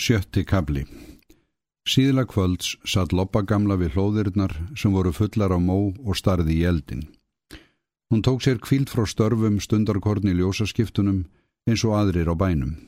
Sjötti kabli Síðla kvölds satt Loppa gamla við hlóðirnar sem voru fullar á mó og starði í eldin. Hún tók sér kvíld frá störfum stundarkorn í ljósaskiptunum eins og aðrir á bænum.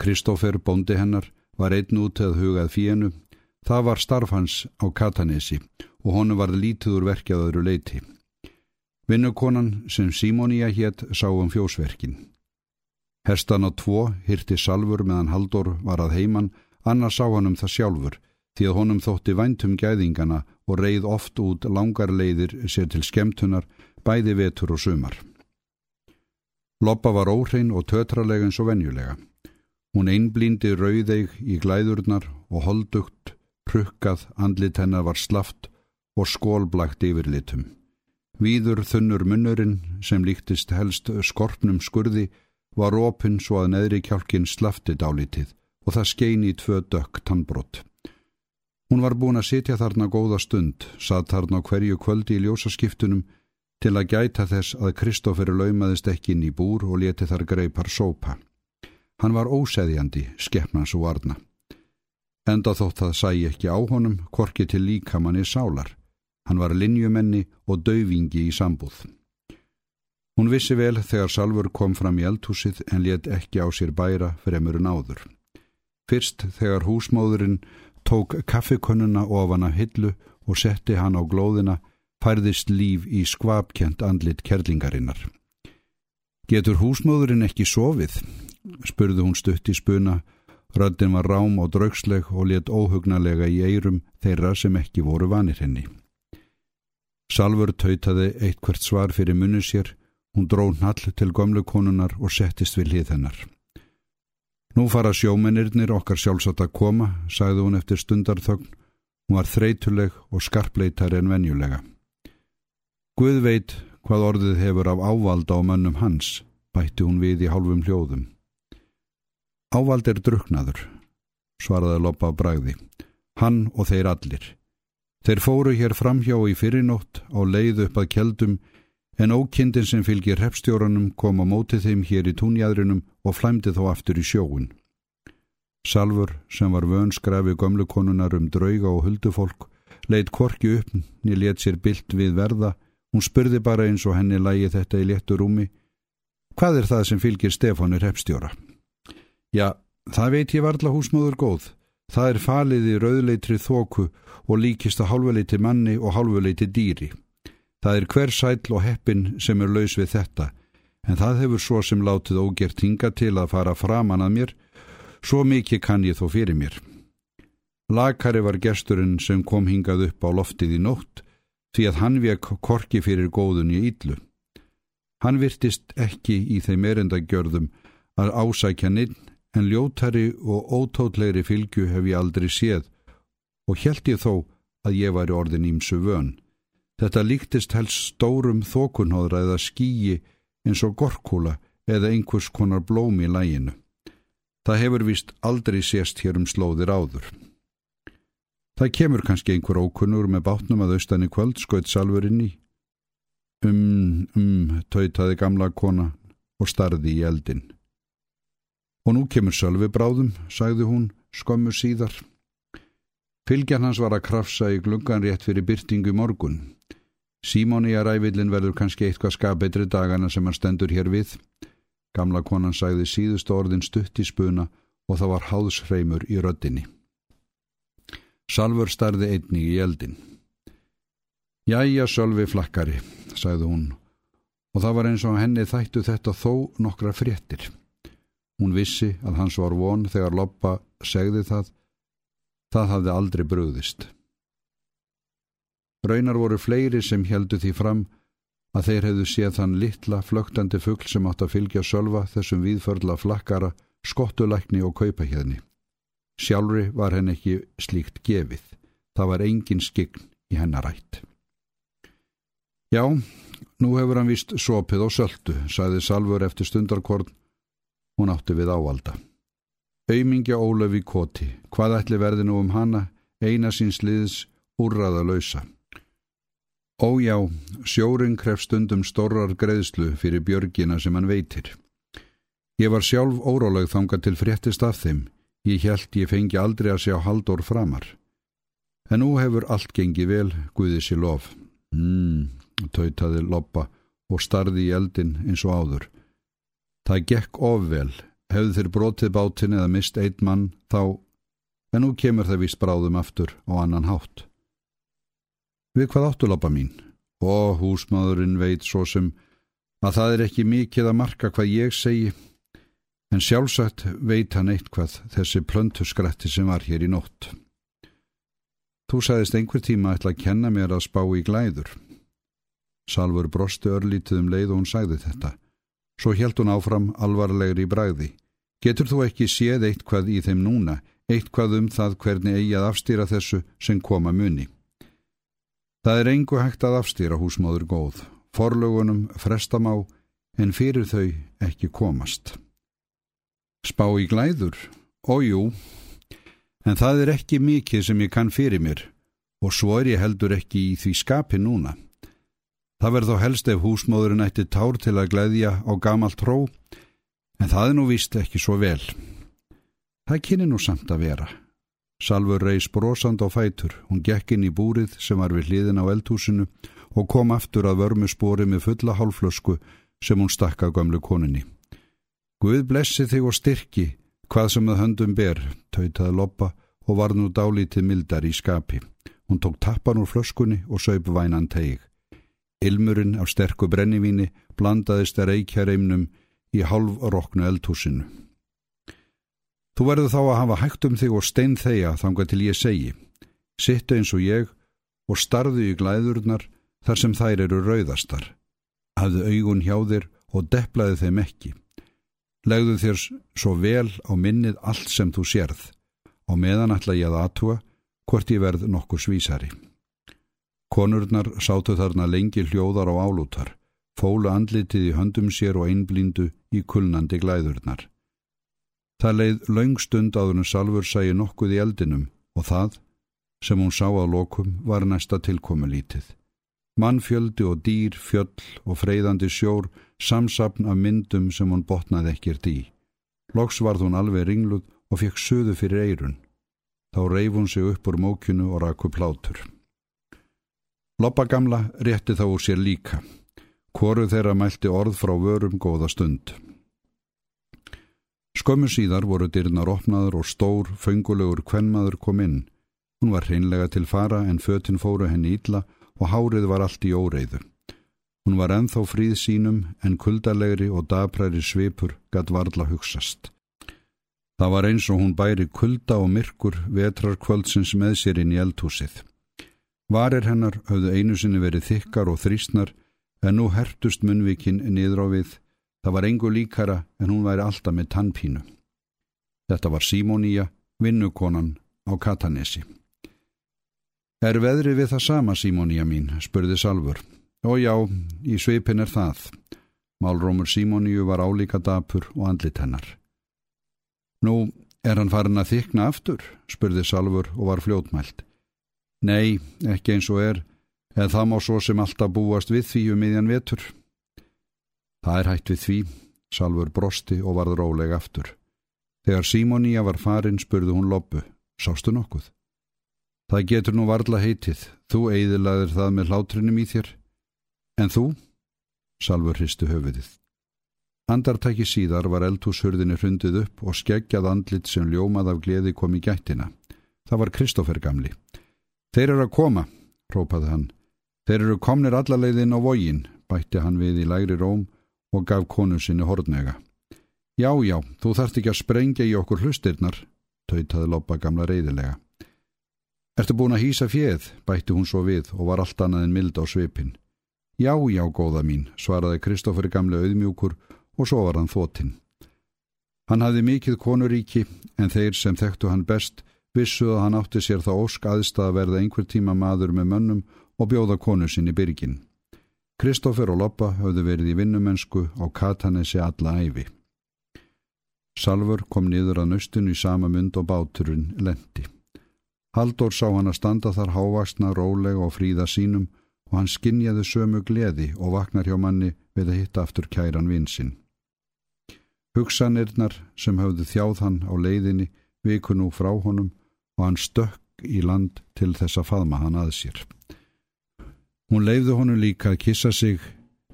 Kristófer, bóndi hennar, var einn út eða hugað fíenu. Það var starf hans á Katanesi og honu var lítiður verkjaðaður leiti. Vinnukonan sem Simónia hétt sá um fjósverkin. Hestan á tvo hyrti salfur meðan Haldur var að heiman, annars sá hann um það sjálfur, því að honum þótti væntum gæðingana og reið oft út langar leiðir sér til skemtunar, bæði vetur og sumar. Loppa var óhrein og tötralega eins og venjulega. Hún einblíndi rauðeig í glæðurnar og holdugt, prukkað, andlit hennar var slaft og skólblagt yfir litum. Víður þunnur munnurinn sem líktist helst skorpnum skurði var opinn svo að neðri kjálkin slafti dálítið og það skein í tvö dökk tannbrott. Hún var búin að sitja þarna góða stund, satt þarna hverju kvöldi í ljósaskiptunum til að gæta þess að Kristóferi laumaðist ekki inn í búr og leti þar greipar sópa. Hann var óseðjandi, skeppnans og varna. Enda þótt það sæi ekki á honum, korki til líkamanni sálar. Hann var linjumenni og dauvingi í sambúð. Hún vissi vel þegar Salfur kom fram í eldhúsið en let ekki á sér bæra fremurinn áður. Fyrst þegar húsmóðurinn tók kaffikönnuna ofan af hillu og setti hann á glóðina færðist líf í skvapkjent andlit kerlingarinnar. Getur húsmóðurinn ekki sofið? spurði hún stutt í spuna. Röddin var rám og draugsleg og let óhugnalega í eirum þeirra sem ekki voru vanir henni. Salfur tautaði eitt hvert svar fyrir munni sér Hún dró nall til gömlu konunar og settist við hlið hennar. Nú fara sjómennirnir okkar sjálfsagt að koma, sagði hún eftir stundarþögn. Hún var þreytuleg og skarpleitar en venjulega. Guð veit hvað orðið hefur af ávalda á mönnum hans, bætti hún við í hálfum hljóðum. Ávald er druknaður, svaraði Loppa á bræði. Hann og þeir allir. Þeir fóru hér framhjá í fyrirnótt á leið upp að keldum en ókindin sem fylgir hefstjóranum kom á mótið þeim hér í túnjæðrinum og flæmdi þó aftur í sjóun. Salfur, sem var vönskrafi gömlukonunar um drauga og huldufólk, leitt korki upp niður létt sér bilt við verða, hún spurði bara eins og henni lægi þetta í léttu rúmi. Hvað er það sem fylgir Stefanur hefstjóra? Já, það veit ég varla húsmóður góð. Það er falið í rauðleitri þóku og líkist að hálfuleiti manni og hálfuleiti dýri. Það er hver sæl og heppin sem er laus við þetta, en það hefur svo sem látið ógert hinga til að fara framan að mér, svo mikið kann ég þó fyrir mér. Lagkari var gesturinn sem kom hingað upp á loftið í nótt, því að hann vek korki fyrir góðun í íllu. Hann virtist ekki í þeim erendagjörðum að ásækja ninn, en ljótari og ótótlegri fylgju hef ég aldrei séð og held ég þó að ég væri orðin ímsu vön. Þetta líktist helst stórum þokunhóðra eða skýi eins og gorkúla eða einhvers konar blóm í læginu. Það hefur vist aldrei sést hér um slóðir áður. Það kemur kannski einhver ókunnur með bátnum að austan í kvöld skoitt salverinn í. Um, um, tautaði gamla kona og starði í eldin. Og nú kemur sölvi bráðum, sagði hún, skömmu síðar. Fylgjan hans var að krafsa í glungan rétt fyrir byrtingu morgun. Símóni að rævillin verður kannski eitthvað skapetri dagana sem hann stendur hér við. Gamla konan sagði síðust orðin stutt í spuna og það var háðsreimur í röddinni. Salfur starði einni í eldin. Jæja, Sölvi flakkari, sagði hún, og það var eins og henni þættu þetta þó nokkra fréttir. Hún vissi að hans var von þegar Loppa segði það, það hafði aldrei bröðist. Raunar voru fleiri sem heldu því fram að þeir hefðu séð þann litla flögtandi fuggl sem átt að fylgja sölva þessum viðförla flakkara, skottulækni og kaupahjöðni. Sjálfri var henn ekki slíkt gefið. Það var engin skign í hennarætt. Já, nú hefur hann vist sopið og söldu, sagði Salfur eftir stundarkorn. Hún átti við ávalda. Auðmingja Ólafi Koti, hvað ætli verði nú um hana, eina síns liðs, úrraða lausa. Ójá, sjórin kref stundum stórrar greiðslu fyrir björgina sem hann veitir. Ég var sjálf óráleg þanga til fréttist af þeim. Ég held ég fengi aldrei að sjá haldur framar. En nú hefur allt gengið vel, Guði sér lof. Mmm, tautaði Loppa og starði í eldin eins og áður. Það gekk ofvel, hefðu þeir brotið bátinn eða mist eitt mann þá, en nú kemur það vist bráðum aftur á annan hátt. Við hvað áttu Loppa mín? Og húsmaðurinn veit svo sem að það er ekki mikið að marka hvað ég segi, en sjálfsagt veit hann eitthvað þessi plöntuskrætti sem var hér í nótt. Þú sagðist einhver tíma ætla að kenna mér að spá í glæður. Salfur brosti örlítið um leið og hún sagði þetta. Svo held hún áfram alvarlegri bræði. Getur þú ekki séð eitthvað í þeim núna, eitthvað um það hvernig eigi að afstýra þessu sem koma muni? Það er engu hægt að afstýra húsmáður góð. Forlugunum frestam á, en fyrir þau ekki komast. Spá í glæður? Ójú, en það er ekki mikið sem ég kann fyrir mér og svo er ég heldur ekki í því skapi núna. Það verð þó helst ef húsmóðurinn ætti tár til að gleðja á gamalt tró, en það er nú vist ekki svo vel. Það kynni nú samt að vera. Salfur reys brosand á fætur, hún gekk inn í búrið sem var við hliðin á eldhúsinu og kom aftur að vörmu spori með fulla hálflösku sem hún stakka gamlu koninni. Guð blessi þig og styrki, hvað sem það höndum ber, tautaði loppa og var nú dálítið mildar í skapi. Hún tók tappan úr flöskunni og söip vænan teig. Ilmurinn af sterku brennivíni blandaðist að reykja reymnum í halvroknu eldhúsinu. Þú verður þá að hafa hægt um þig og stein þeia þangað til ég segi. Sittu eins og ég og starðu í glæðurnar þar sem þær eru rauðastar. Hafðu augun hjá þér og deplaði þeim ekki. Legðu þér svo vel á minnið allt sem þú sérð og meðan ætla ég að atua hvort ég verð nokkuð svísari. Konurnar sátu þarna lengi hljóðar á álútar, fólu andlitið í höndum sér og einblíndu í kulnandi glæðurnar. Það leið laungstund áður en Salfur sæi nokkuð í eldinum og það, sem hún sá að lokum, var næsta tilkomi lítið. Mannfjöldi og dýr, fjöll og freyðandi sjór, samsapn af myndum sem hún botnaði ekkert í. Loks varð hún alveg ringluð og fekk söðu fyrir eirun. Þá reif hún sig upp úr mókinu og raku plátur. Loppa gamla rétti þá úr sér líka. Hvoru þeirra mælti orð frá vörum góða stund. Skömmu síðar voru dyrnar opnaður og stór, fengulegur kvennmaður kom inn. Hún var hreinlega til fara en fötinn fóru henni ítla og hárið var allt í óreiðu. Hún var enþá fríð sínum en kuldalegri og dapræri svipur gatt varla hugsast. Það var eins og hún bæri kulda og myrkur vetrarkvöldsins með sér inn í eldhúsið. Varir hennar höfðu einu sinni verið þykkar og þrýstnar en nú hertust munvikinn niður á við. Það var engu líkara en hún væri alltaf með tannpínu. Þetta var Simóníja, vinnukonan á Katanesi. Er veðri við það sama, Simóníja mín, spurði Salfur. Ó já, í sveipin er það. Málrómur Simóníu var álíka dapur og andlit hennar. Nú, er hann farin að þykna aftur, spurði Salfur og var fljótmælt. Nei, ekki eins og er, en það má svo sem alltaf búast við því um miðjan vetur. Það er hægt við því, Salfur brosti og varð róleg aftur. Þegar Simóníja var farin spurði hún loppu, sástu nokkuð? Það getur nú varla heitið, þú eidilaðir það með hlátrinum í þér. En þú? Salfur hristu höfuðið. Andartæki síðar var eldhúshurðinni hrundið upp og skeggjað andlit sem ljómað af gleði kom í gættina. Það var Kristófer gamli. Þeir eru að koma, rópaði hann. Þeir eru komnir allalegðin á vógin, bætti hann við í lægri róm og gaf konu sinni hortnega. Já, já, þú þarft ekki að sprengja í okkur hlustirnar, töytaði Loppa gamla reyðilega. Ertu búin að hýsa fjöð, bætti hún svo við og var allt annað en mild á svipin. Já, já, góða mín, svaraði Kristófur gamle auðmjúkur og svo var hann þóttinn. Hann hafði mikið konuríki en þeir sem þekktu hann best vissu að hann átti sér þá ósk aðstað að verða einhver tíma maður með mönnum og bjóða konu sinni byrgin. Kristófer og Loppa höfðu verið í vinnumensku á Katanesi alla æfi. Salfur kom niður að nöstinu í sama mynd og báturinn lendi. Haldur sá hann að standa þar hávaksna, rólega og fríða sínum og hann skinnjaði sömu gleði og vaknar hjá manni við að hitta aftur kæran vinsinn. Hugsanirnar sem höfðu þjáð hann á leiðinni viku nú frá honum og hann stökk í land til þess að faðma hann að sér. Hún leiði honum líka að kissa sig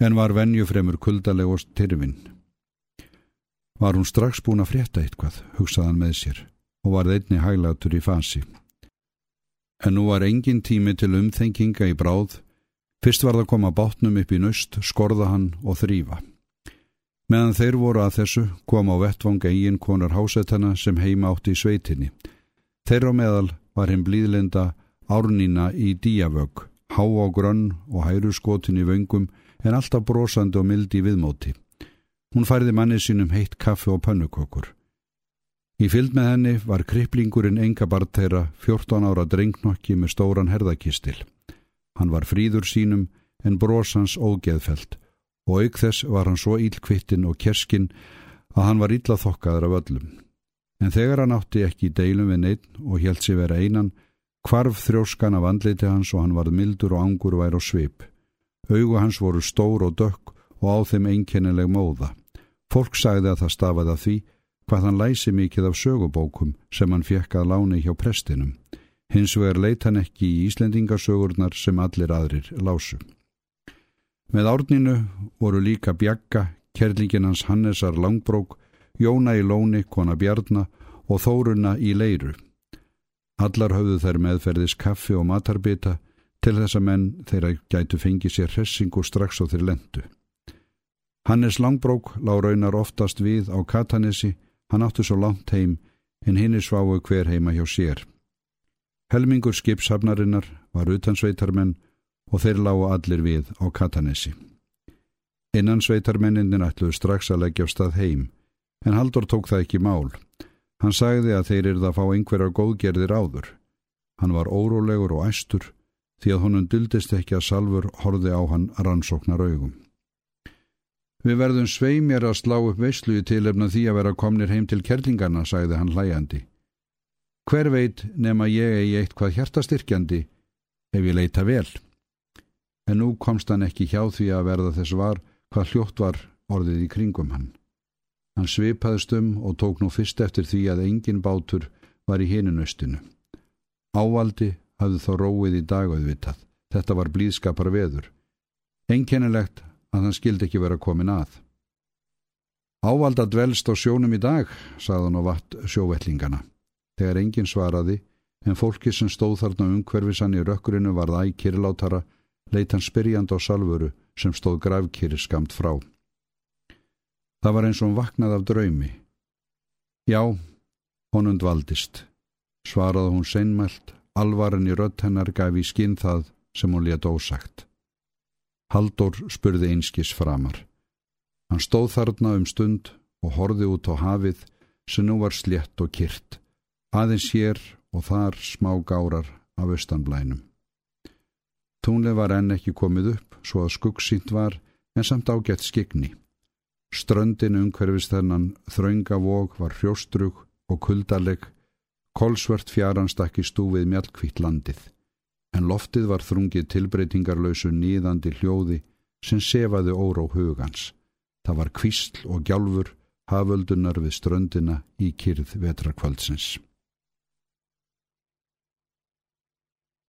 en var venjufremur kuldaleg og styrfinn. Var hún strax búin að frétta eitthvað, hugsaðan með sér og var einni hæglatur í fasi. En nú var engin tími til umþenginga í bráð, fyrst var það að koma bátnum upp í nöst, skorða hann og þrýfa. Meðan þeir voru að þessu kom á vettvang eigin konar hásetana sem heima átti í sveitinni. Þeirra meðal var hinn blíðlenda árnina í díavögg há á grönn og hæru skotin í vöngum en alltaf brosandi og mildi í viðmóti. Hún færði manni sínum heitt kaffi og pannukokkur. Í fylg með henni var kriplingurinn enga bart þeirra 14 ára drengnokki með stóran herðakistil. Hann var fríður sínum en brosans ógeðfelt og auk þess var hann svo ílkvittin og kerskinn að hann var illa þokkaður af öllum. En þegar hann átti ekki í deilum við neitt og held sér vera einan, Kvarf þrjóskan af andliti hans og hann varð mildur og angur vær á svip. Augu hans voru stór og dökk og á þeim einkennileg móða. Fólk sagði að það stafaði að því hvað hann læsi mikið af sögubókum sem hann fekk að láni hjá prestinum. Hins vegar leit hann ekki í Íslendingasögurnar sem allir aðrir lásu. Með árninu voru líka Bjagga, kerlingin hans Hannesar Langbrók, Jóna í Lóni, kona Bjarnar og Þórunna í Leiru. Allar höfðu þær meðferðis kaffi og matarbita til þess að menn þeirra gætu fengið sér hressingu strax á þeir lendu. Hannes Langbrók lág raunar oftast við á Katanessi, hann áttu svo langt heim en hinni sváu hver heima hjá sér. Helmingur skipshafnarinnar var utansveitarmenn og þeir lágu allir við á Katanessi. Innan sveitarmenninnin ætluðu strax að leggja á stað heim, en Haldur tók það ekki mál. Hann sagði að þeir eru að fá einhverjar góðgerðir áður. Hann var órólegur og æstur því að honum duldist ekki að Salfur horfi á hann rannsóknar augum. Við verðum sveimjar að slá upp veislu í tilefna því að vera komnir heim til kerlingarna, sagði hann hlæjandi. Hver veit nema ég eigi eitt hvað hjartastyrkjandi ef ég leita vel. En nú komst hann ekki hjá því að verða þess var hvað hljótt var orðið í kringum hann. Hann svipaðist um og tók nú fyrst eftir því að engin bátur var í hinunustinu. Ávaldi hafði þá róið í dagauðvitað. Þetta var blíðskapar veður. Einkennilegt að hann skildi ekki vera komin að. Ávalda dvelst á sjónum í dag, sagðan á vatt sjóvettlingana. Þegar engin svaraði, en fólki sem stóð þarna umhverfisann í rökkurinu varð æg kirlátara, leitt hann spyrjand á salvuru sem stóð gravkýri skamt frá. Það var eins og vaknað af draumi. Já, honund valdist. Svaraði hún seinmælt, alvaran í rött hennar gaf í skinn það sem hún let ósagt. Haldur spurði einskis framar. Hann stóð þarna um stund og horði út á hafið sem nú var slétt og kyrt, aðeins hér og þar smá gárar af austanblænum. Túnlega var enn ekki komið upp svo að skuggsýnt var en samt ágætt skigni. Ströndin umhverfist þennan þraungavók var hrjóstrug og kuldaleg, kolsvört fjaran stakk í stúfið mjallkvitt landið, en loftið var þrungið tilbreytingarlausu nýðandi hljóði sem sefaði óró hugans. Það var kvísl og gjálfur haföldunar við ströndina í kyrð vetrakvöldsins.